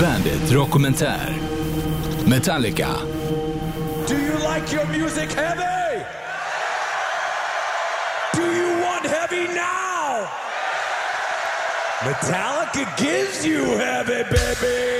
Bandit Dokumentär. Metallica. Do you like your music heavy? Do you want heavy now? Metallica gives you heavy, baby!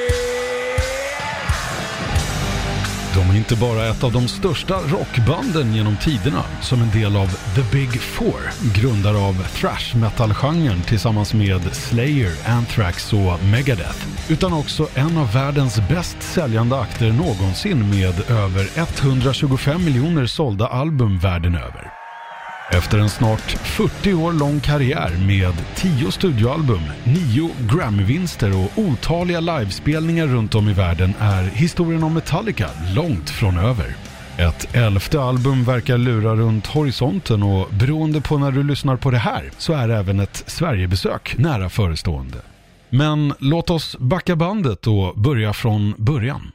De är inte bara ett av de största rockbanden genom tiderna som en del av The Big Four, grundare av thrash metal-genren tillsammans med Slayer, Anthrax och Megadeth, utan också en av världens bäst säljande akter någonsin med över 125 miljoner sålda album världen över. Efter en snart 40 år lång karriär med 10 studioalbum, 9 Grammy-vinster och otaliga livespelningar runt om i världen är historien om Metallica långt från över. Ett elfte album verkar lura runt horisonten och beroende på när du lyssnar på det här så är även ett Sverigebesök nära förestående. Men låt oss backa bandet och börja från början.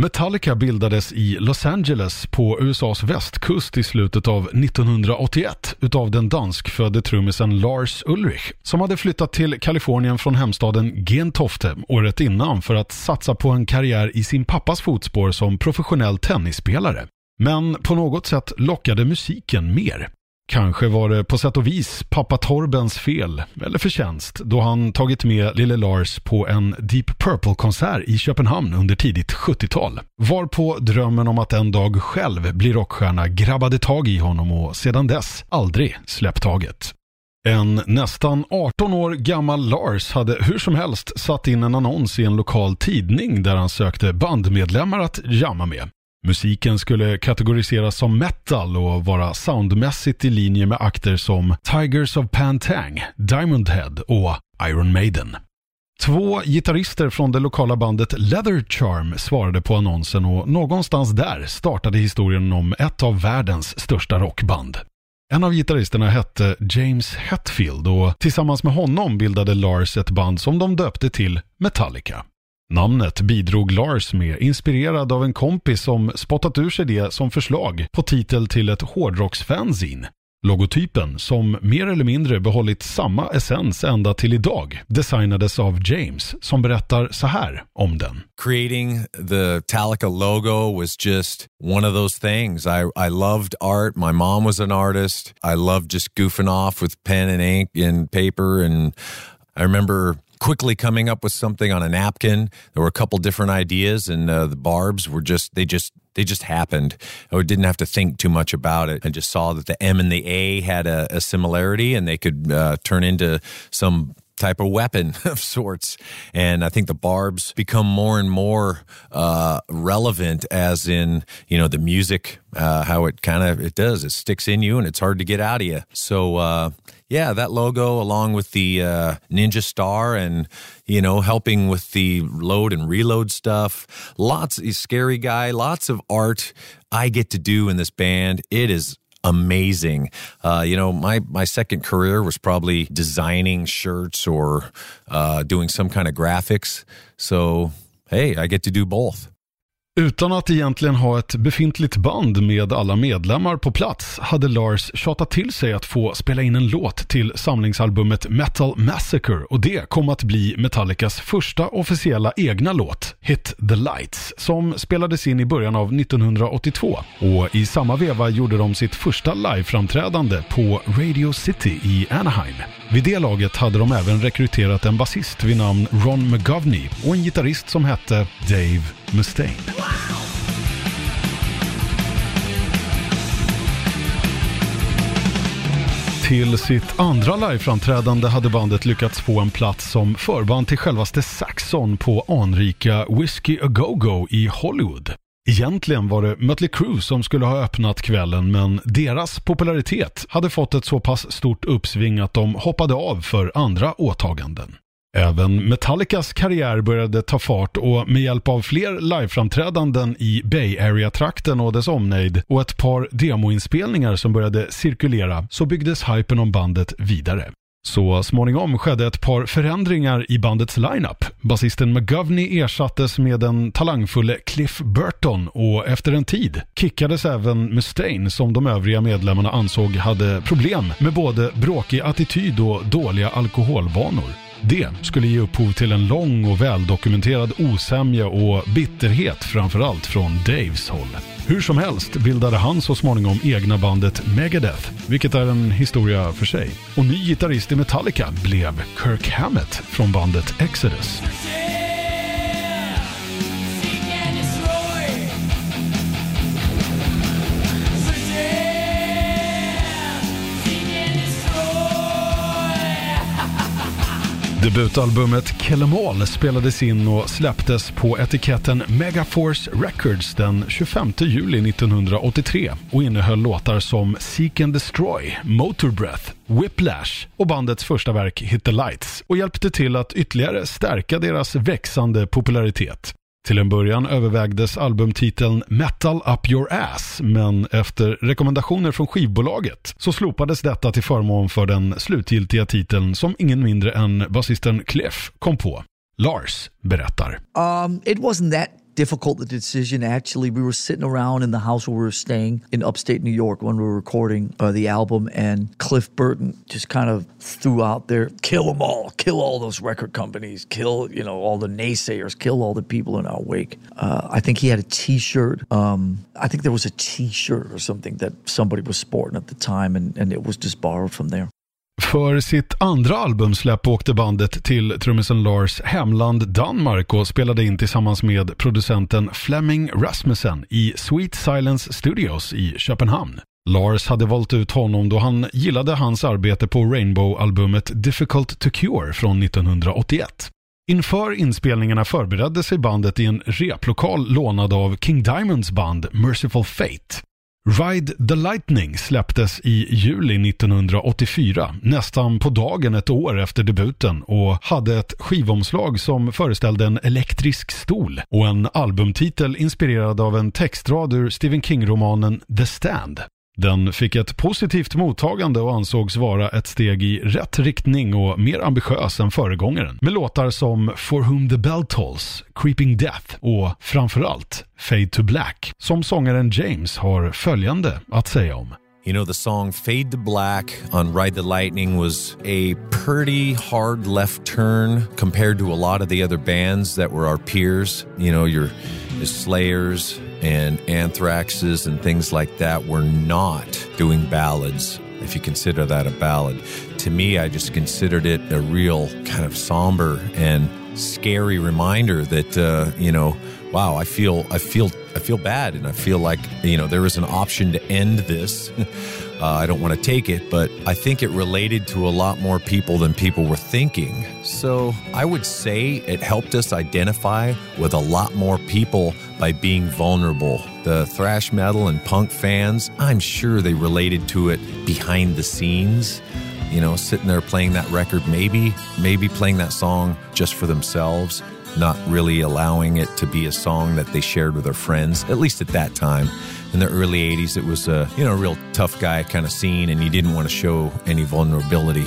Metallica bildades i Los Angeles på USAs västkust i slutet av 1981 utav den danskfödde trummisen Lars Ulrich som hade flyttat till Kalifornien från hemstaden Gentofte året innan för att satsa på en karriär i sin pappas fotspår som professionell tennisspelare. Men på något sätt lockade musiken mer. Kanske var det på sätt och vis pappa Torbens fel, eller förtjänst, då han tagit med lille Lars på en Deep Purple-konsert i Köpenhamn under tidigt 70-tal. Varpå drömmen om att en dag själv bli rockstjärna grabbade tag i honom och sedan dess aldrig släppt taget. En nästan 18 år gammal Lars hade hur som helst satt in en annons i en lokal tidning där han sökte bandmedlemmar att jamma med. Musiken skulle kategoriseras som metal och vara soundmässigt i linje med akter som Tigers of Pantang, Diamond Head och Iron Maiden. Två gitarrister från det lokala bandet Leather Charm svarade på annonsen och någonstans där startade historien om ett av världens största rockband. En av gitarristerna hette James Hetfield och tillsammans med honom bildade Lars ett band som de döpte till Metallica. Namnet bidrog Lars med, inspirerad av en kompis som spottat ur sig det som förslag på titel till ett hårdrocksfanzine. Logotypen, som mer eller mindre behållit samma essens ända till idag, designades av James, som berättar så här om den. Creating the Talica logo was just one of those things. I, I loved art. My mom was an artist. I loved just goofing off with pen and ink and paper. And I remember quickly coming up with something on a napkin. There were a couple different ideas, and uh, the barbs were just they just they just happened. I didn't have to think too much about it. I just saw that the M and the A had a, a similarity, and they could uh, turn into some type of weapon of sorts. And I think the barbs become more and more uh, relevant, as in you know the music, uh, how it kind of it does. It sticks in you, and it's hard to get out of you. So uh, yeah, that logo along with the uh, Ninja Star and you know helping with the load and reload stuff. Lots, of scary guy. Lots of art I get to do in this band. It is amazing. Uh, you know, my my second career was probably designing shirts or uh, doing some kind of graphics. So hey, I get to do both. Utan att egentligen ha ett befintligt band med alla medlemmar på plats hade Lars tjatat till sig att få spela in en låt till samlingsalbumet Metal Massacre och det kom att bli Metallicas första officiella egna låt, Hit the Lights, som spelades in i början av 1982. Och i samma veva gjorde de sitt första liveframträdande på Radio City i Anaheim. Vid det laget hade de även rekryterat en basist vid namn Ron McGovney och en gitarrist som hette Dave Mustaine. Till sitt andra liveframträdande hade bandet lyckats få en plats som förband till självaste Saxon på anrika Whiskey A Go-Go i Hollywood. Egentligen var det Mötley Crüe som skulle ha öppnat kvällen men deras popularitet hade fått ett så pass stort uppsving att de hoppade av för andra åtaganden. Även Metallicas karriär började ta fart och med hjälp av fler liveframträdanden i Bay Area-trakten och dess omnejd och ett par demoinspelningar som började cirkulera så byggdes hypen om bandet vidare. Så småningom skedde ett par förändringar i bandets lineup. Basisten McGovney ersattes med den talangfulle Cliff Burton och efter en tid kickades även Mustaine som de övriga medlemmarna ansåg hade problem med både bråkig attityd och dåliga alkoholvanor. Det skulle ge upphov till en lång och väldokumenterad osämja och bitterhet framförallt från Daves håll. Hur som helst bildade han så småningom egna bandet Megadeth, vilket är en historia för sig. Och ny gitarrist i Metallica blev Kirk Hammett från bandet Exodus. Debutalbumet Kill 'em All spelades in och släpptes på etiketten Megaforce Records den 25 juli 1983 och innehöll låtar som Seek and Destroy, Motor Breath, Whiplash och bandets första verk Hit the Lights och hjälpte till att ytterligare stärka deras växande popularitet. Till en början övervägdes albumtiteln Metal Up Your Ass, men efter rekommendationer från skivbolaget så slopades detta till förmån för den slutgiltiga titeln som ingen mindre än basisten Cliff kom på. Lars berättar. Um, it wasn't that difficult a decision. Actually, we were sitting around in the house where we were staying in upstate New York when we were recording uh, the album, and Cliff Burton just kind of threw out there, "Kill them all, kill all those record companies, kill you know all the naysayers, kill all the people in our wake." Uh, I think he had a T-shirt. Um, I think there was a T-shirt or something that somebody was sporting at the time, and, and it was just borrowed from there. För sitt andra albumsläpp åkte bandet till trummisen Lars hemland Danmark och spelade in tillsammans med producenten Fleming Rasmussen i Sweet Silence Studios i Köpenhamn. Lars hade valt ut honom då han gillade hans arbete på Rainbow-albumet Difficult to Cure från 1981. Inför inspelningarna förberedde sig bandet i en replokal lånad av King Diamonds band Merciful Fate. Ride the Lightning släpptes i juli 1984, nästan på dagen ett år efter debuten och hade ett skivomslag som föreställde en elektrisk stol och en albumtitel inspirerad av en textrad ur Stephen King-romanen The Stand. Den fick ett positivt mottagande och ansågs vara ett steg i rätt riktning och mer ambitiös än föregångaren. Med låtar som For Whom the Bell Tolls, Creeping Death och framförallt Fade to Black, som sångaren James har följande att säga om. You know, the song Fade to Black on Ride the Lightning was a pretty hard left turn compared to a lot of the other bands that were our peers. You know, your, your Slayers and Anthraxes and things like that were not doing ballads, if you consider that a ballad. To me, I just considered it a real kind of somber and scary reminder that, uh, you know, wow, I feel, I feel, I feel bad, and I feel like you know there is an option to end this. uh, I don't want to take it, but I think it related to a lot more people than people were thinking. So I would say it helped us identify with a lot more people by being vulnerable. The thrash metal and punk fans, I'm sure they related to it behind the scenes you know, sitting there playing that record, maybe, maybe playing that song just for themselves not really allowing it to be a song that they shared with their friends, at least at that time. In the early 80s, it was a, you know, a real tough guy kind of scene, and you didn't want to show any vulnerability.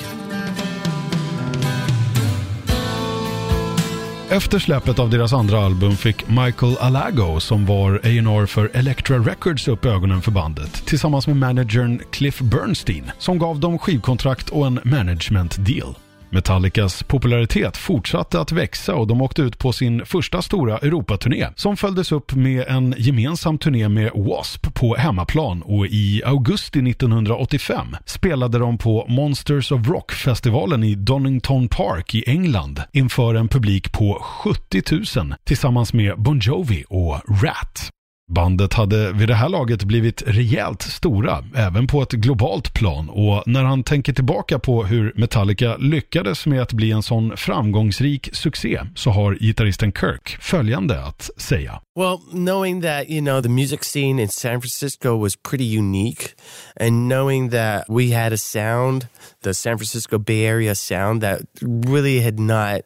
Efter släppet av deras andra album fick Michael Alago, som var A&R för Elektra Records, upp ögonen för bandet tillsammans med managern Cliff Bernstein som gav dem skivkontrakt och en management deal. Metallicas popularitet fortsatte att växa och de åkte ut på sin första stora Europaturné som följdes upp med en gemensam turné med W.A.S.P. på hemmaplan och i augusti 1985 spelade de på Monsters of Rock-festivalen i Donington Park i England inför en publik på 70 000 tillsammans med Bon Jovi och Rat. Bandet hade vid det här laget blivit rejält stora, även på ett globalt plan och när han tänker tillbaka på hur Metallica lyckades med att bli en sån framgångsrik succé så har gitarristen Kirk följande att säga. Well, knowing that, you know, the music scene in San Francisco was pretty unique and knowing that we had a sound, the San Francisco Bay Area sound that really had not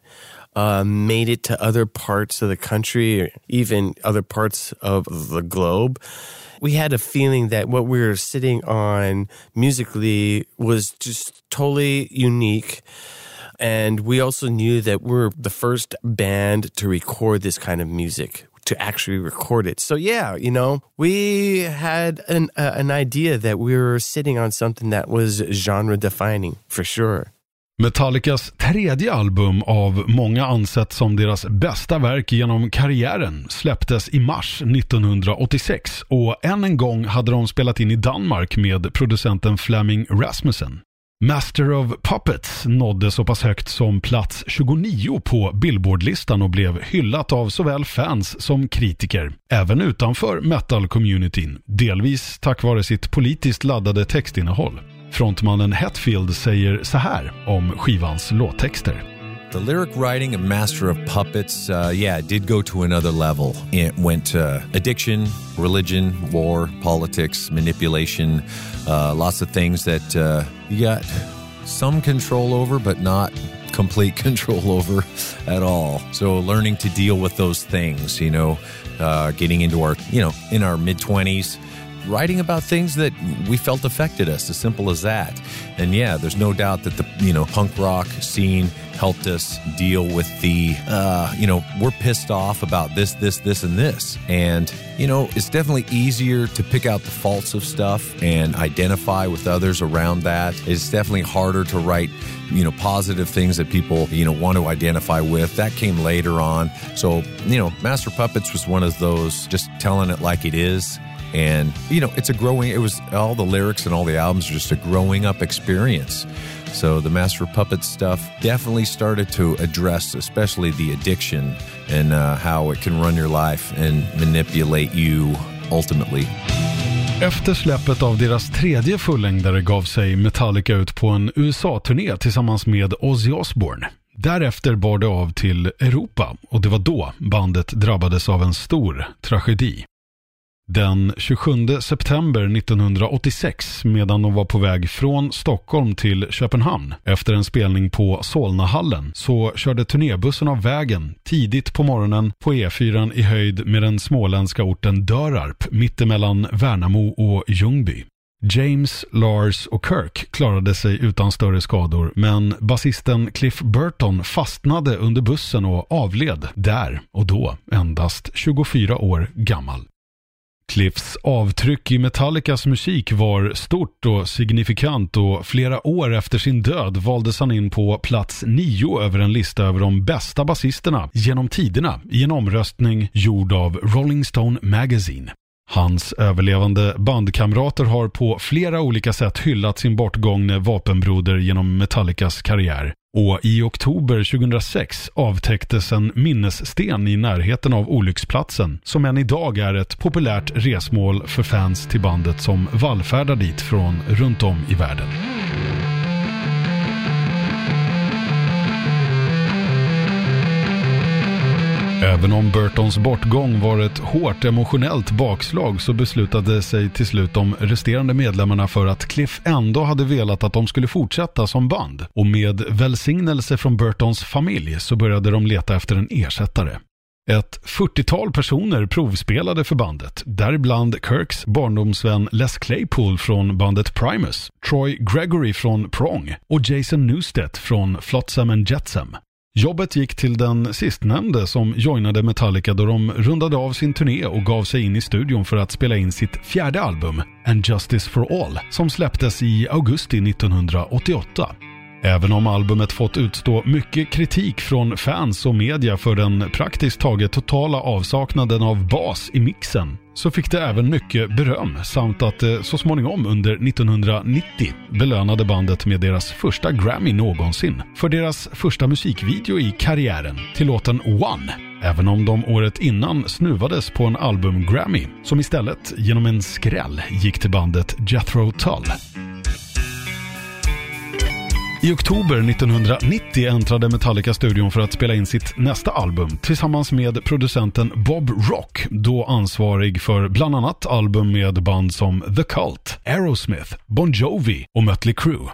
uh, made it to other parts of the country even other parts of the globe. We had a feeling that what we were sitting on musically was just totally unique. And we also knew that we're the first band to record this kind of music, to actually record it. So yeah, you know, we had an uh, an idea that we were sitting on something that was genre defining for sure. Metallicas tredje album av många ansett som deras bästa verk genom karriären släpptes i mars 1986 och än en gång hade de spelat in i Danmark med producenten Fleming Rasmussen. Master of Puppets nådde så pass högt som plats 29 på Billboardlistan och blev hyllat av såväl fans som kritiker, även utanför metal-communityn, delvis tack vare sitt politiskt laddade textinnehåll. Frontmannen Hetfield säger så här om skivans låttexter. The lyric writing of Master of Puppets, uh, yeah, it did go to another level. It went to addiction, religion, war, politics, manipulation, uh, lots of things that uh, you got some control over, but not complete control over at all. So learning to deal with those things, you know, uh, getting into our, you know, in our mid 20s, writing about things that we felt affected us, as simple as that. And yeah, there's no doubt that the you know punk rock scene helped us deal with the uh, you know we're pissed off about this, this, this, and this, and you know it's definitely easier to pick out the faults of stuff and identify with others around that. It's definitely harder to write you know positive things that people you know want to identify with that came later on so you know master puppets was one of those just telling it like it is and you know it's a growing it was all the lyrics and all the albums are just a growing up experience so the master puppet puppets stuff definitely started to address especially the addiction and uh, how it can run your life and manipulate you ultimately Efter släppet av deras tredje fullängdare gav sig Metallica ut på en USA-turné tillsammans med Ozzy Osbourne. Därefter bar det av till Europa och det var då bandet drabbades av en stor tragedi. Den 27 september 1986 medan de var på väg från Stockholm till Köpenhamn efter en spelning på Solnahallen så körde turnébussen av vägen tidigt på morgonen på E4 i höjd med den småländska orten Dörarp mittemellan Värnamo och Ljungby. James, Lars och Kirk klarade sig utan större skador men basisten Cliff Burton fastnade under bussen och avled där och då endast 24 år gammal. Cliffs avtryck i Metallicas musik var stort och signifikant och flera år efter sin död valdes han in på plats nio över en lista över de bästa basisterna genom tiderna i en omröstning gjord av Rolling Stone Magazine. Hans överlevande bandkamrater har på flera olika sätt hyllat sin bortgångne vapenbroder genom Metallicas karriär. Och i oktober 2006 avtäcktes en minnessten i närheten av olycksplatsen som än idag är ett populärt resmål för fans till bandet som vallfärdar dit från runt om i världen. Även om Burtons bortgång var ett hårt emotionellt bakslag så beslutade sig till slut de resterande medlemmarna för att Cliff ändå hade velat att de skulle fortsätta som band. Och med välsignelse från Burtons familj så började de leta efter en ersättare. Ett 40-tal personer provspelade för bandet, däribland Kirks barndomsvän Les Claypool från bandet Primus, Troy Gregory från Prong och Jason Newsted från Flotsam and Jetsam. Jobbet gick till den sistnämnde som joinade Metallica då de rundade av sin turné och gav sig in i studion för att spela in sitt fjärde album, And Justice for All, som släpptes i augusti 1988. Även om albumet fått utstå mycket kritik från fans och media för den praktiskt taget totala avsaknaden av bas i mixen så fick det även mycket beröm samt att det så småningom under 1990 belönade bandet med deras första Grammy någonsin för deras första musikvideo i karriären till låten One. Även om de året innan snuvades på en album-Grammy som istället genom en skräll gick till bandet Jethro Tull. I oktober 1990 äntrade Metallica-studion för att spela in sitt nästa album tillsammans med producenten Bob Rock, då ansvarig för bland annat album med band som The Cult, Aerosmith, Bon Jovi och Mötley Crüe.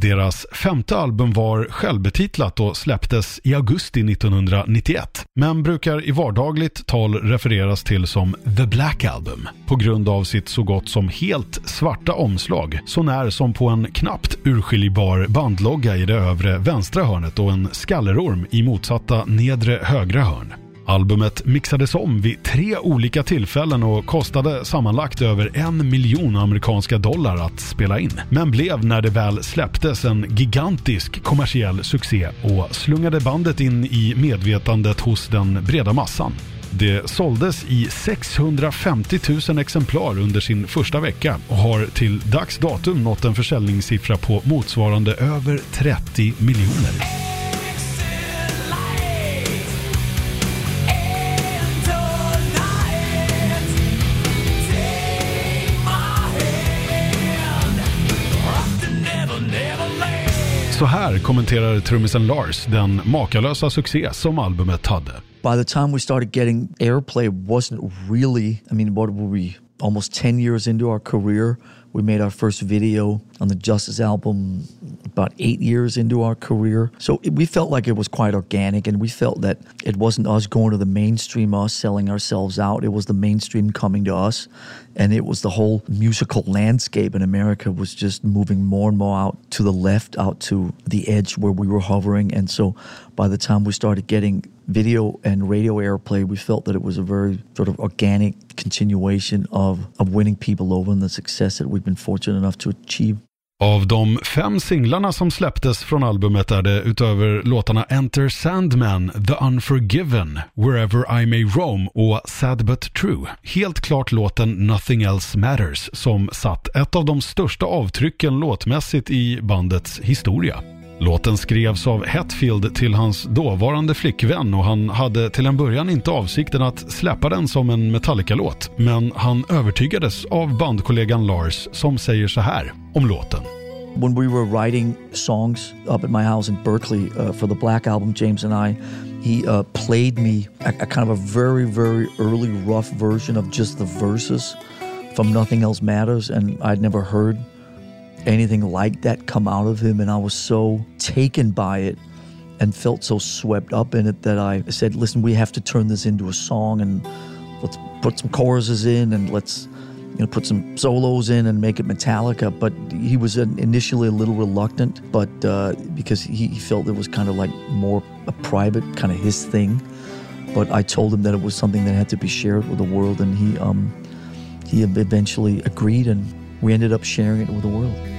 Deras femte album var självbetitlat och släpptes i augusti 1991, men brukar i vardagligt tal refereras till som The Black Album på grund av sitt så gott som helt svarta omslag, så när som på en knappt urskiljbar bandlogga i det övre vänstra hörnet och en skallerorm i motsatta nedre högra hörn. Albumet mixades om vid tre olika tillfällen och kostade sammanlagt över en miljon amerikanska dollar att spela in. Men blev när det väl släpptes en gigantisk kommersiell succé och slungade bandet in i medvetandet hos den breda massan. Det såldes i 650 000 exemplar under sin första vecka och har till dags datum nått en försäljningssiffra på motsvarande över 30 miljoner. Så här kommenterar trummisen Lars den makalösa succé som albumet hade. By the time we started getting airplay wasn't really, I mean what were we, almost 10 years into our career We made our first video on the Justice album about eight years into our career. So it, we felt like it was quite organic, and we felt that it wasn't us going to the mainstream, us selling ourselves out. It was the mainstream coming to us. And it was the whole musical landscape in America was just moving more and more out to the left, out to the edge where we were hovering. And so by the time we started getting video and radio airplay, we felt that it was a very sort of organic continuation of, of winning people over and the success that we've been fortunate enough to achieve. Av de fem singlarna som släpptes från albumet är det utöver låtarna Enter Sandman, The Unforgiven, Wherever I May Roam och Sad But True helt klart låten Nothing Else Matters som satt ett av de största avtrycken låtmässigt i bandets historia. Låten skrevs av Hetfield till hans dåvarande flickvän och han hade till en början inte avsikten att släppa den som en Metallica-låt. Men han övertygades av bandkollegan Lars som säger så här om låten. When we were writing songs up at my house in Berkeley uh, for the Black Album, James and I, he uh, played me a, a kind of a very, very early rough version of just the verses from Nothing Else Matters, and I'd never heard anything like that come out of him. And I was so taken by it and felt so swept up in it that I said, listen, we have to turn this into a song and let's put some choruses in and let's you know, put some solos in and make it Metallica. But he was initially a little reluctant, but uh, because he, felt it was kind of like more a private, kind of his thing. But I told him that it was something that had to be shared with the world, and he um, he eventually agreed, and we ended up sharing it with the world.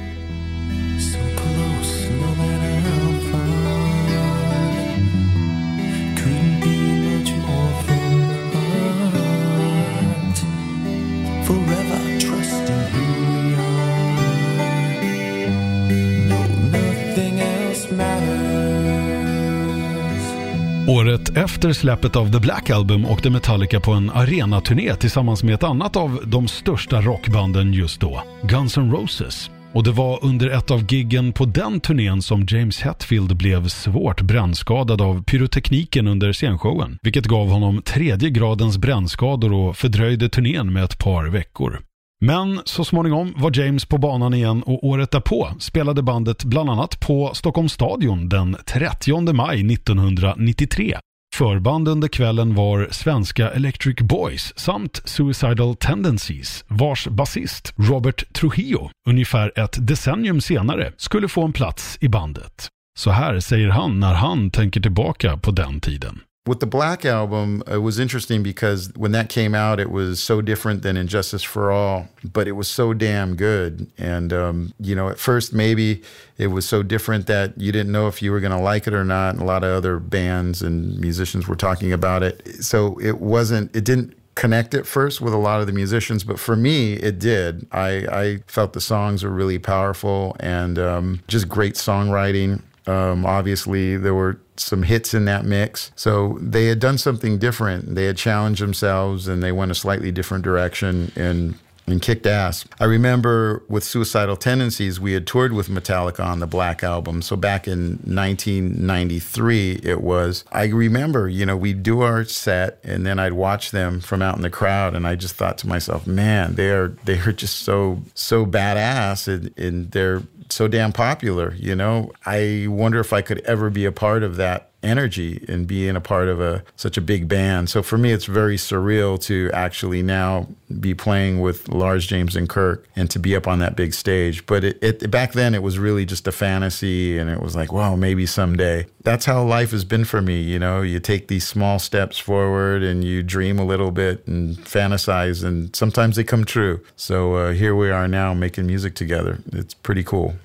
Året efter släppet av The Black Album åkte Metallica på en arenaturné tillsammans med ett annat av de största rockbanden just då, Guns N' Roses. Och det var under ett av giggen på den turnén som James Hetfield blev svårt brännskadad av pyrotekniken under scenshowen, vilket gav honom tredje gradens brännskador och fördröjde turnén med ett par veckor. Men så småningom var James på banan igen och året därpå spelade bandet bland annat på Stockholms stadion den 30 maj 1993. Förband under kvällen var svenska Electric Boys samt Suicidal Tendencies vars basist Robert Trujillo ungefär ett decennium senare skulle få en plats i bandet. Så här säger han när han tänker tillbaka på den tiden. With the Black album, it was interesting because when that came out, it was so different than Injustice for All, but it was so damn good. And, um, you know, at first, maybe it was so different that you didn't know if you were going to like it or not. And a lot of other bands and musicians were talking about it. So it wasn't, it didn't connect at first with a lot of the musicians, but for me, it did. I, I felt the songs were really powerful and um, just great songwriting. Um, obviously, there were some hits in that mix. So they had done something different. They had challenged themselves and they went a slightly different direction and and kicked ass. I remember with Suicidal Tendencies, we had toured with Metallica on the Black Album. So back in 1993, it was. I remember, you know, we'd do our set and then I'd watch them from out in the crowd, and I just thought to myself, man, they're they're just so so badass, and, and they're so damn popular. You know, I wonder if I could ever be a part of that energy and being a part of a such a big band. So for me, it's very surreal to actually now be playing with Lars James and Kirk and to be up on that big stage. But it, it back then it was really just a fantasy, and it was like, wow, maybe someday. That's how life has been for me. You know, you take these small steps forward and you dream a little bit and fantasize, and sometimes they come true. So uh, here we are now making music together. It's pretty cool.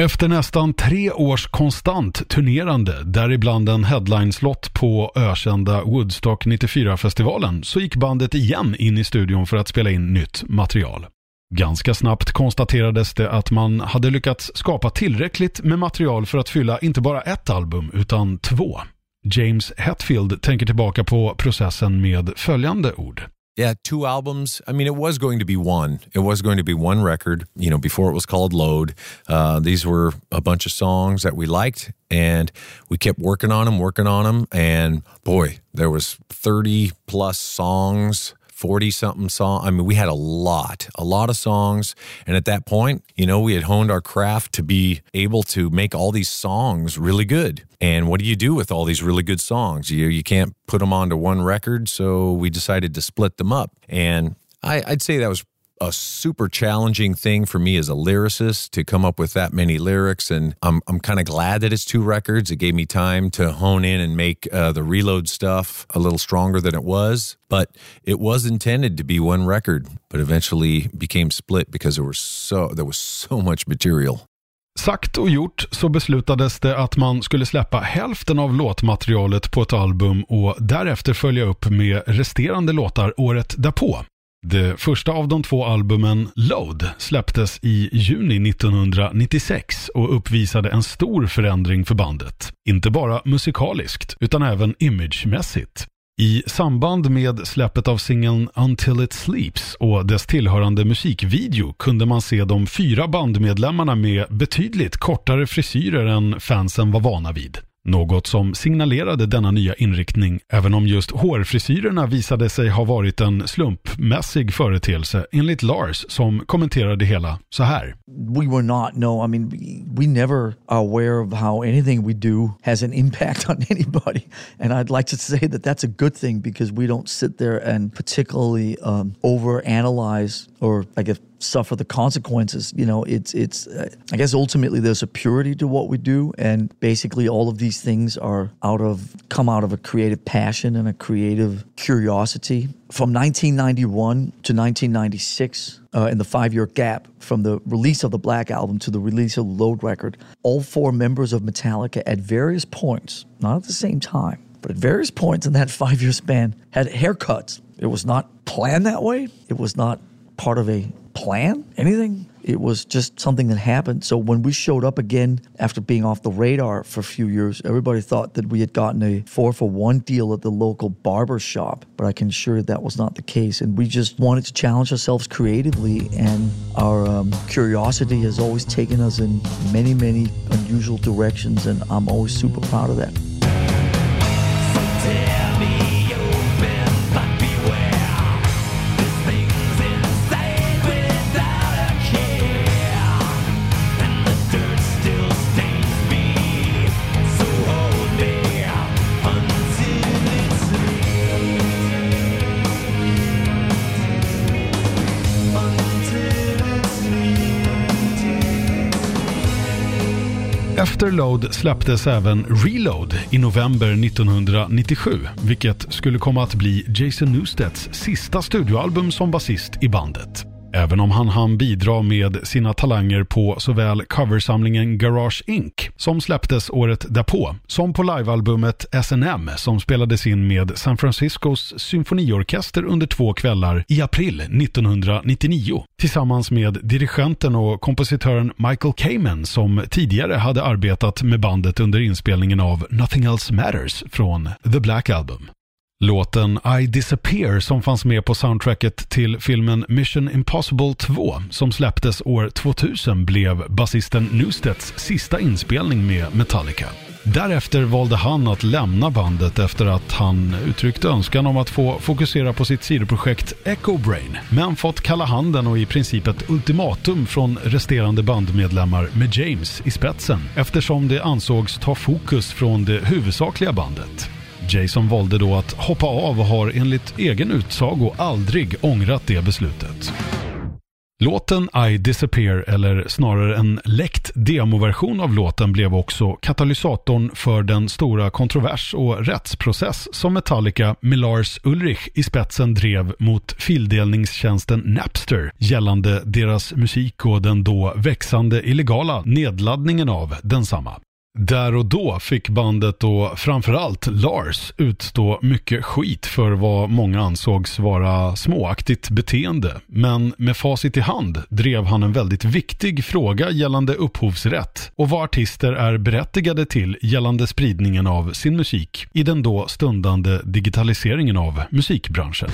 Efter nästan tre års konstant turnerande, däribland en headline-slott på ökända Woodstock 94-festivalen, så gick bandet igen in i studion för att spela in nytt material. Ganska snabbt konstaterades det att man hade lyckats skapa tillräckligt med material för att fylla inte bara ett album, utan två. James Hetfield tänker tillbaka på processen med följande ord. Yeah, two albums. I mean, it was going to be one. It was going to be one record, you know, before it was called Load. Uh, these were a bunch of songs that we liked, and we kept working on them, working on them. And boy, there was 30 plus songs 40 something song. I mean, we had a lot, a lot of songs. And at that point, you know, we had honed our craft to be able to make all these songs really good. And what do you do with all these really good songs? You, you can't put them onto one record. So we decided to split them up. And I, I'd say that was a super challenging thing for me as a lyricist to come up with that many lyrics. And I'm, I'm kind of glad that it's two records. It gave me time to hone in and make uh, the reload stuff a little stronger than it was. But it was intended to be one record, but eventually became split because there was so there was so much material. Sagt och gjort så beslutades det att man skulle släppa hälften av låtmaterialet på ett album och därefter följa upp med resterande låtar året därpå. Det första av de två albumen, Load, släpptes i juni 1996 och uppvisade en stor förändring för bandet. Inte bara musikaliskt, utan även imagemässigt. I samband med släppet av singeln Until It Sleeps och dess tillhörande musikvideo kunde man se de fyra bandmedlemmarna med betydligt kortare frisyrer än fansen var vana vid. Något som signalerade denna nya inriktning, även om just hårfrisyrerna visade sig ha varit en slumpmässig företeelse enligt Lars som kommenterade hela så här. We were not, no, I mean, we never are aware of how anything we do has an impact on anybody. And I'd like to say that that's a good thing because we don't sit there and particularly um, overanalyze or I guess suffer the consequences. You know, it's it's. Uh, I guess ultimately there's a purity to what we do, and basically all of these things are out of come out of a creative passion and a creative curiosity. From 1991 to 1996, uh, in the five-year gap from the release of the Black Album to the release of the Load record, all four members of Metallica at various points, not at the same time, but at various points in that five-year span, had haircuts. It was not planned that way. It was not part of a plan, anything. It was just something that happened. So when we showed up again after being off the radar for a few years, everybody thought that we had gotten a four for one deal at the local barber shop. But I can assure you that was not the case. And we just wanted to challenge ourselves creatively. And our um, curiosity has always taken us in many, many unusual directions. And I'm always super proud of that. Efter Load släpptes även Reload i november 1997, vilket skulle komma att bli Jason Newstedts sista studioalbum som basist i bandet. Även om han hann bidra med sina talanger på såväl coversamlingen Garage Inc. som släpptes året därpå, som på livealbumet SNM som spelades in med San Franciscos symfoniorkester under två kvällar i april 1999 tillsammans med dirigenten och kompositören Michael Kamen som tidigare hade arbetat med bandet under inspelningen av Nothing Else Matters från The Black Album. Låten I Disappear som fanns med på soundtracket till filmen Mission Impossible 2 som släpptes år 2000 blev basisten Newstedts sista inspelning med Metallica. Därefter valde han att lämna bandet efter att han uttryckte önskan om att få fokusera på sitt sidoprojekt Echo Brain, men fått kalla handen och i princip ett ultimatum från resterande bandmedlemmar med James i spetsen eftersom det ansågs ta fokus från det huvudsakliga bandet. Jason valde då att hoppa av och har enligt egen utsago aldrig ångrat det beslutet. Låten I Disappear, eller snarare en läckt demoversion av låten, blev också katalysatorn för den stora kontrovers och rättsprocess som Metallica med Lars Ulrich i spetsen drev mot fildelningstjänsten Napster gällande deras musik och den då växande illegala nedladdningen av densamma. Där och då fick bandet och framförallt Lars utstå mycket skit för vad många ansågs vara småaktigt beteende. Men med facit i hand drev han en väldigt viktig fråga gällande upphovsrätt och vad artister är berättigade till gällande spridningen av sin musik i den då stundande digitaliseringen av musikbranschen.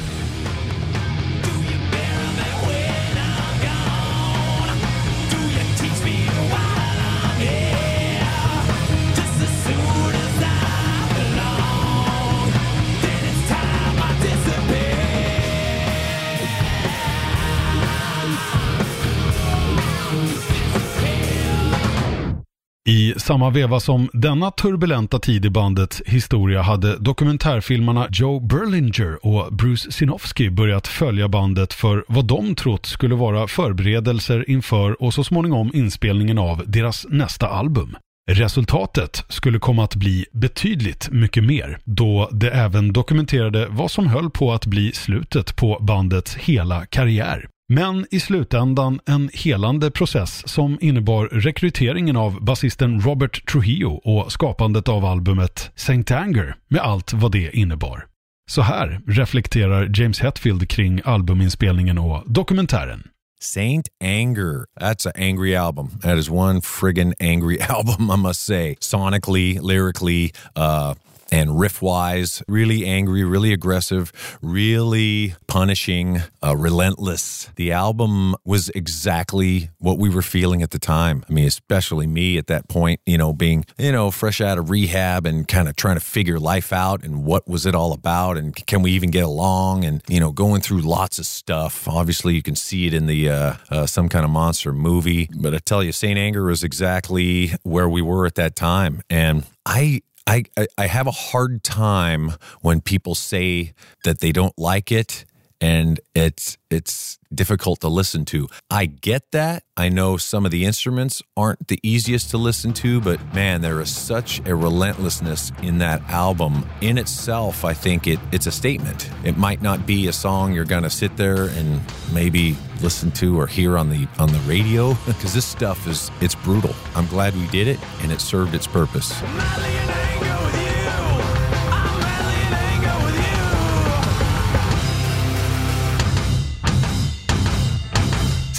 I samma veva som denna turbulenta tid i bandets historia hade dokumentärfilmarna Joe Berlinger och Bruce Sinofsky börjat följa bandet för vad de trott skulle vara förberedelser inför och så småningom inspelningen av deras nästa album. Resultatet skulle komma att bli betydligt mycket mer, då det även dokumenterade vad som höll på att bli slutet på bandets hela karriär. Men i slutändan en helande process som innebar rekryteringen av basisten Robert Trujillo och skapandet av albumet Saint Anger med allt vad det innebar. Så här reflekterar James Hetfield kring albuminspelningen och dokumentären. Saint Anger. That's an angry album. That is one friggin' angry album, I must say. Sonically, lyrically, uh, and riff wise, really angry, really aggressive, really punishing, uh, relentless. The album was exactly what we were feeling at the time. I mean, especially me at that point, you know, being, you know, fresh out of rehab and kind of trying to figure life out and what was it all about and can we even get along and, you know, going through lots of stuff. Obviously, you can see it in the uh, uh, some kind of monster movie, but I tell you, Saint Anger was exactly where we were at that time. And I I, I have a hard time when people say that they don't like it and it's it's difficult to listen to. I get that. I know some of the instruments aren't the easiest to listen to, but man, there is such a relentlessness in that album. In itself, I think it it's a statement. It might not be a song you're going to sit there and maybe listen to or hear on the on the radio because this stuff is it's brutal. I'm glad we did it and it served its purpose.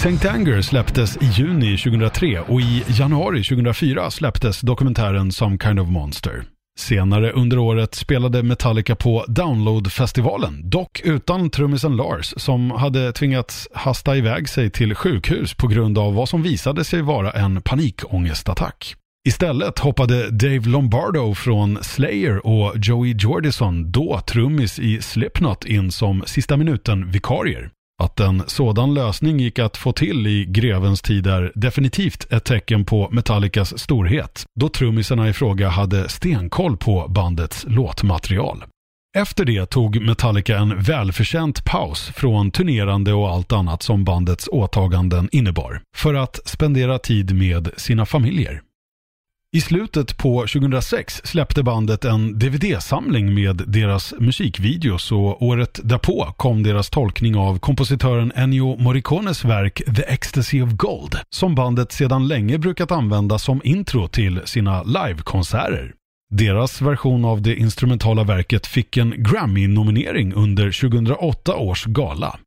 St. Anger släpptes i juni 2003 och i januari 2004 släpptes dokumentären Some Kind of Monster. Senare under året spelade Metallica på Download-festivalen, dock utan trummisen Lars som hade tvingats hasta iväg sig till sjukhus på grund av vad som visade sig vara en panikångestattack. Istället hoppade Dave Lombardo från Slayer och Joey Jordison, då trummis i Slipknot, in som sista minuten-vikarier. Att en sådan lösning gick att få till i grevens tid är definitivt ett tecken på Metallicas storhet, då trummisarna i fråga hade stenkoll på bandets låtmaterial. Efter det tog Metallica en välförtjänt paus från turnerande och allt annat som bandets åtaganden innebar, för att spendera tid med sina familjer. I slutet på 2006 släppte bandet en DVD-samling med deras musikvideos och året därpå kom deras tolkning av kompositören Ennio Morricones verk The Ecstasy of Gold som bandet sedan länge brukat använda som intro till sina livekonserter. Deras version av det instrumentala verket fick en Grammy-nominering under 2008 års gala.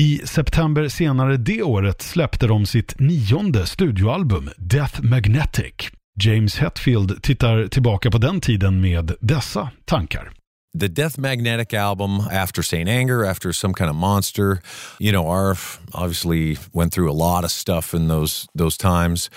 I september senare det året släppte de sitt nionde studioalbum Death Magnetic James Hetfield tittar tillbaka på den tiden med dessa tankar. the Death Magnetic album after Saint Anger, after some kind of monster, you know, Arf obviously went through a lot of stuff in those those times.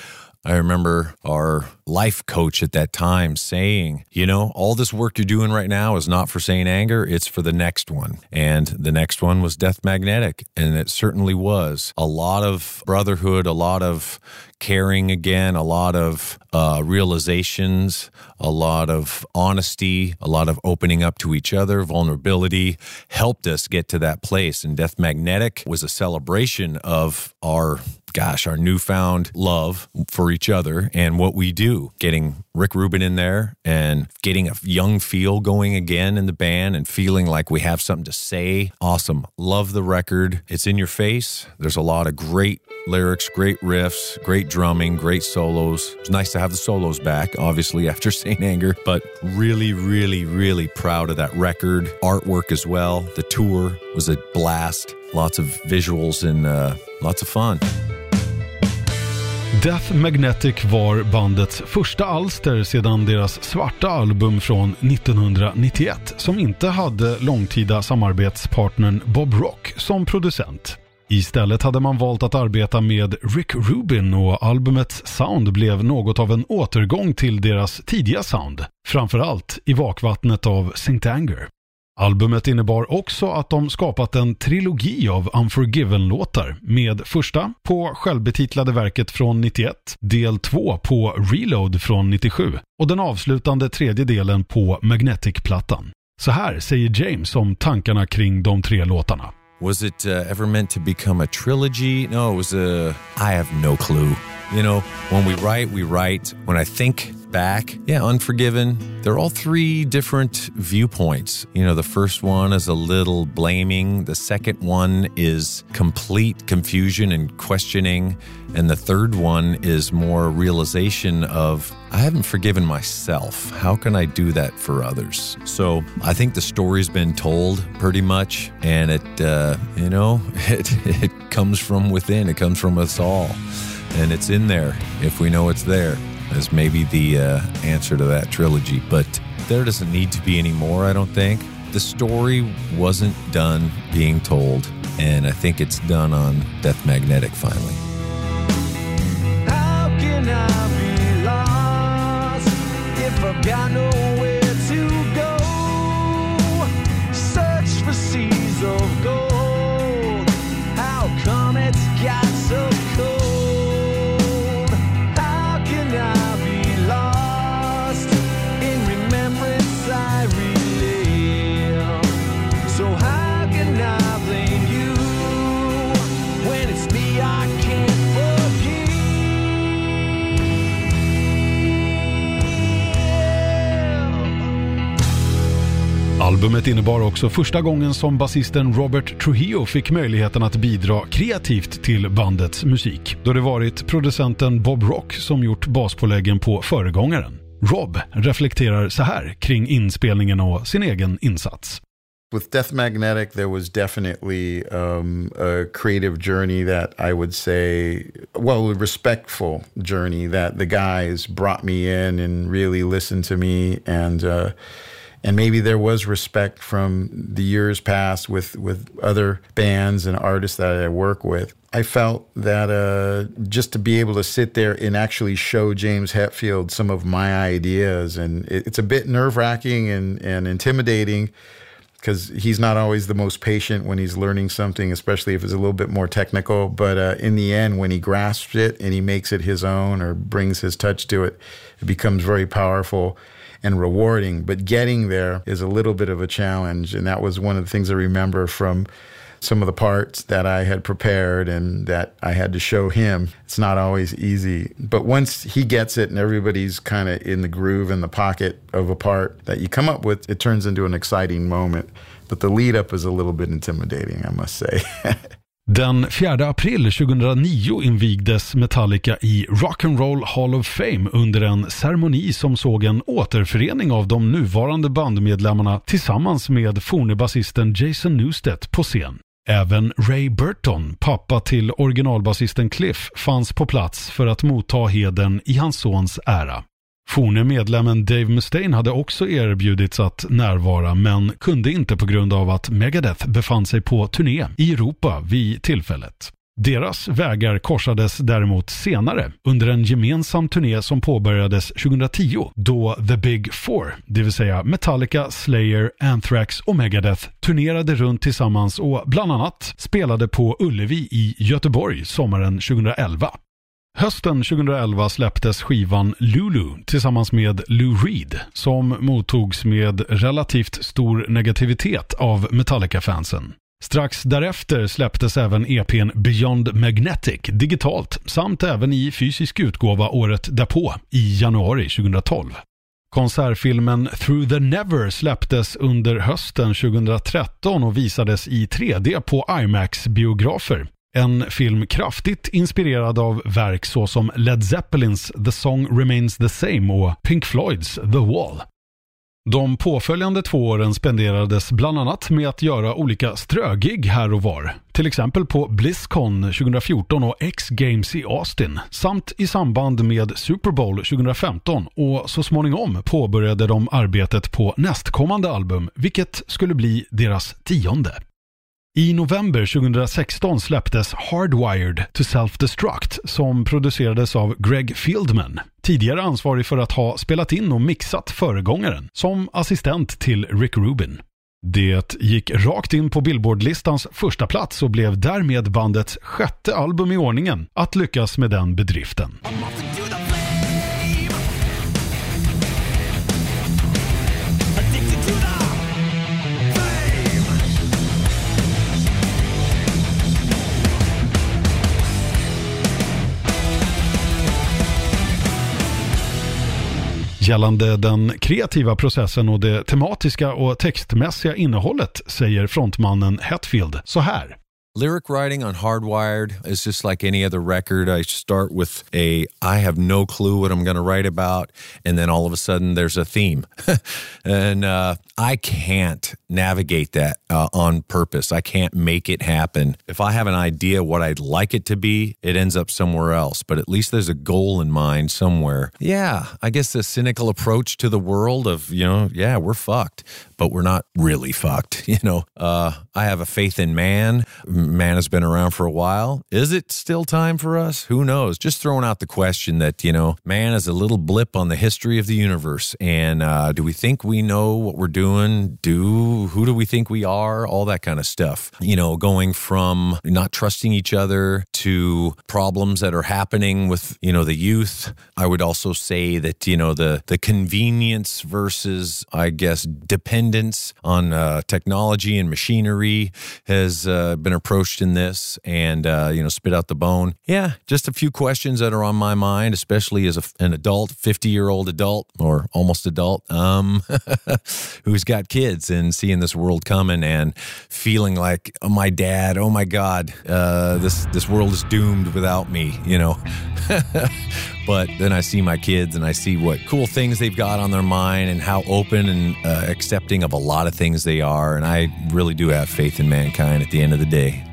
I remember our life coach at that time saying, you know, all this work you're doing right now is not for Saint Anger, it's for the next one. And the next one was Death Magnetic. And it certainly was. A lot of brotherhood, a lot of caring again, a lot of uh, realizations, a lot of honesty, a lot of opening up to each other, vulnerability helped us get to that place. And Death Magnetic was a celebration of our gosh, our newfound love for each other and what we do. Getting Rick Rubin in there and getting a young feel going again in the band and feeling like we have something to say. Awesome. Love the record. It's in your face. There's a lot of great lyrics, great riffs, great drumming, great solos. It's nice to have the solos back, obviously, after St. Anger, but really, really, really proud of that record. Artwork as well. The tour was a blast. Lots of visuals and uh, lots of fun. Death Magnetic var bandets första alster sedan deras svarta album från 1991 som inte hade långtida samarbetspartnern Bob Rock som producent. Istället hade man valt att arbeta med Rick Rubin och albumets sound blev något av en återgång till deras tidiga sound. Framförallt i vakvattnet av St. Anger. Albumet innebar också att de skapat en trilogi av Unforgiven-låtar med första på självbetitlade verket från 91, del 2 på Reload från 97 och den avslutande tredje delen på Magnetic-plattan. Så här säger James om tankarna kring de tre låtarna. Was it uh, ever meant to become a trilogy? No, it was a. I have no clue. You know, when we write, we write. When I think back, yeah, Unforgiven, they're all three different viewpoints. You know, the first one is a little blaming, the second one is complete confusion and questioning, and the third one is more realization of I haven't forgiven myself. How can I do that for others? So I think the story's been told pretty much, and it, uh, you know, it, it comes from within, it comes from us all. And it's in there if we know it's there, as maybe the uh, answer to that trilogy. But there doesn't need to be any more, I don't think. The story wasn't done being told, and I think it's done on Death Magnetic finally. How can I be lost if I've got Albumet innebar också första gången som basisten Robert Trujillo fick möjligheten att bidra kreativt till bandets musik, då det varit producenten Bob Rock som gjort baspåläggen på föregångaren. Rob reflekterar så här kring inspelningen och sin egen insats. With Death Magnetic, there was definitely um, a creative journey that I would say, well, a respectful journey that the guys brought me in and really listened to me, and uh, and maybe there was respect from the years past with with other bands and artists that I work with. I felt that uh, just to be able to sit there and actually show James Hetfield some of my ideas, and it, it's a bit nerve wracking and, and intimidating because he's not always the most patient when he's learning something, especially if it's a little bit more technical. But uh, in the end, when he grasps it and he makes it his own or brings his touch to it, it becomes very powerful and rewarding. But getting there is a little bit of a challenge. And that was one of the things I remember from some of the parts that I had prepared and that I had to show him. It's not always easy. But once he gets it and everybody's kind of in the groove in the pocket of a part that you come up with, it turns into an exciting moment. But the lead up is a little bit intimidating, I must say. Den 4 april 2009 invigdes Metallica i Rock'n'Roll Hall of Fame under en ceremoni som såg en återförening av de nuvarande bandmedlemmarna tillsammans med forne basisten Jason Newsted på scen. Även Ray Burton, pappa till originalbasisten Cliff, fanns på plats för att motta heden i hans sons ära. Forne medlemmen Dave Mustaine hade också erbjudits att närvara men kunde inte på grund av att Megadeth befann sig på turné i Europa vid tillfället. Deras vägar korsades däremot senare under en gemensam turné som påbörjades 2010 då The Big Four, det vill säga Metallica, Slayer, Anthrax och Megadeth turnerade runt tillsammans och bland annat spelade på Ullevi i Göteborg sommaren 2011. Hösten 2011 släpptes skivan Lulu tillsammans med Lou Reed som mottogs med relativt stor negativitet av Metallica-fansen. Strax därefter släpptes även EPn Beyond Magnetic digitalt samt även i fysisk utgåva året därpå i januari 2012. Konsertfilmen Through the Never släpptes under hösten 2013 och visades i 3D på IMAX-biografer. En film kraftigt inspirerad av verk såsom Led Zeppelins The Song Remains the Same och Pink Floyds The Wall. De påföljande två åren spenderades bland annat med att göra olika strögig här och var. Till exempel på Blizzcon 2014 och X-Games i Austin. Samt i samband med Super Bowl 2015 och så småningom påbörjade de arbetet på nästkommande album, vilket skulle bli deras tionde. I november 2016 släpptes Hardwired to Self-Destruct som producerades av Greg Fieldman, tidigare ansvarig för att ha spelat in och mixat föregångaren, som assistent till Rick Rubin. Det gick rakt in på Billboardlistans första plats och blev därmed bandets sjätte album i ordningen att lyckas med den bedriften. Gällande den kreativa processen och det tematiska och textmässiga innehållet säger frontmannen Hetfield så här. Lyric writing on Hardwired is just like any other record. I start with a, I have no clue what I'm going to write about. And then all of a sudden there's a theme. and uh, I can't navigate that uh, on purpose. I can't make it happen. If I have an idea what I'd like it to be, it ends up somewhere else. But at least there's a goal in mind somewhere. Yeah, I guess the cynical approach to the world of, you know, yeah, we're fucked, but we're not really fucked. You know, uh, I have a faith in man man has been around for a while. Is it still time for us? Who knows? Just throwing out the question that, you know, man is a little blip on the history of the universe. And uh, do we think we know what we're doing? Do who do we think we are? All that kind of stuff. You know, going from not trusting each other to problems that are happening with, you know, the youth. I would also say that, you know, the the convenience versus, I guess, dependence on uh, technology and machinery has uh, been approached in this and, uh, you know, spit out the bone. Yeah, just a few questions that are on my mind, especially as a, an adult, 50 year old adult or almost adult, um, who's got kids and seeing this world coming and feeling like, oh, my dad, oh my God, uh, this, this world is doomed without me, you know. but then I see my kids and I see what cool things they've got on their mind and how open and uh, accepting of a lot of things they are. And I really do have faith in mankind at the end of the day.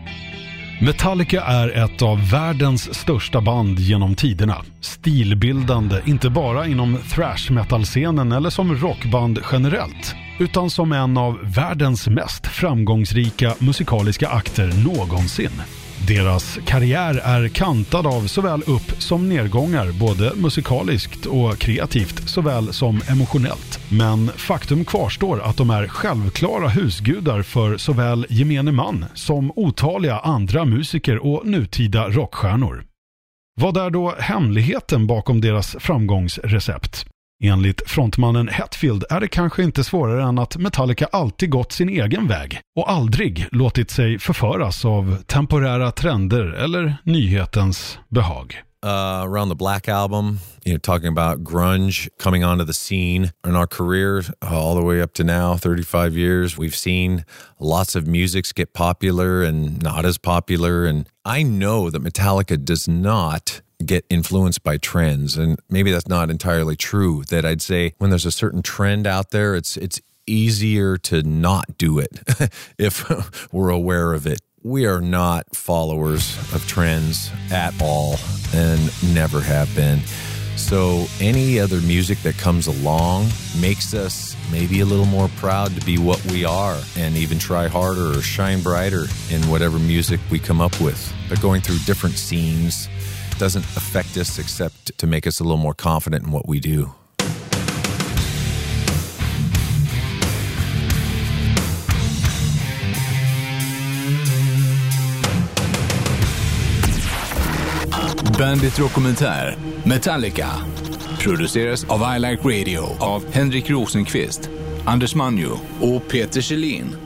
Metallica är ett av världens största band genom tiderna. Stilbildande, inte bara inom thrash metal-scenen eller som rockband generellt, utan som en av världens mest framgångsrika musikaliska akter någonsin. Deras karriär är kantad av såväl upp som nedgångar, både musikaliskt och kreativt såväl som emotionellt. Men faktum kvarstår att de är självklara husgudar för såväl gemene man som otaliga andra musiker och nutida rockstjärnor. Vad är då hemligheten bakom deras framgångsrecept? Enligt frontmannen Hetfield är det kanske inte svårare än att Metallica alltid gått sin egen väg och aldrig låtit sig förföras av temporära trender eller nyhetens behag. uh, around the Black Album, you know, talking about grunge coming onto the scene in our career, uh, all the way up to now, 35 years. We've seen lots of musics get popular and not as popular. And I know that Metallica does not get influenced by trends. And maybe that's not entirely true. That I'd say when there's a certain trend out there, it's, it's, easier to not do it if we're aware of it we are not followers of trends at all and never have been. So any other music that comes along makes us maybe a little more proud to be what we are and even try harder or shine brighter in whatever music we come up with. But going through different scenes doesn't affect us except to make us a little more confident in what we do. Bandit Dokumentär Metallica produceras av I Like Radio av Henrik Rosenqvist, Anders Manjo och Peter Kjellin.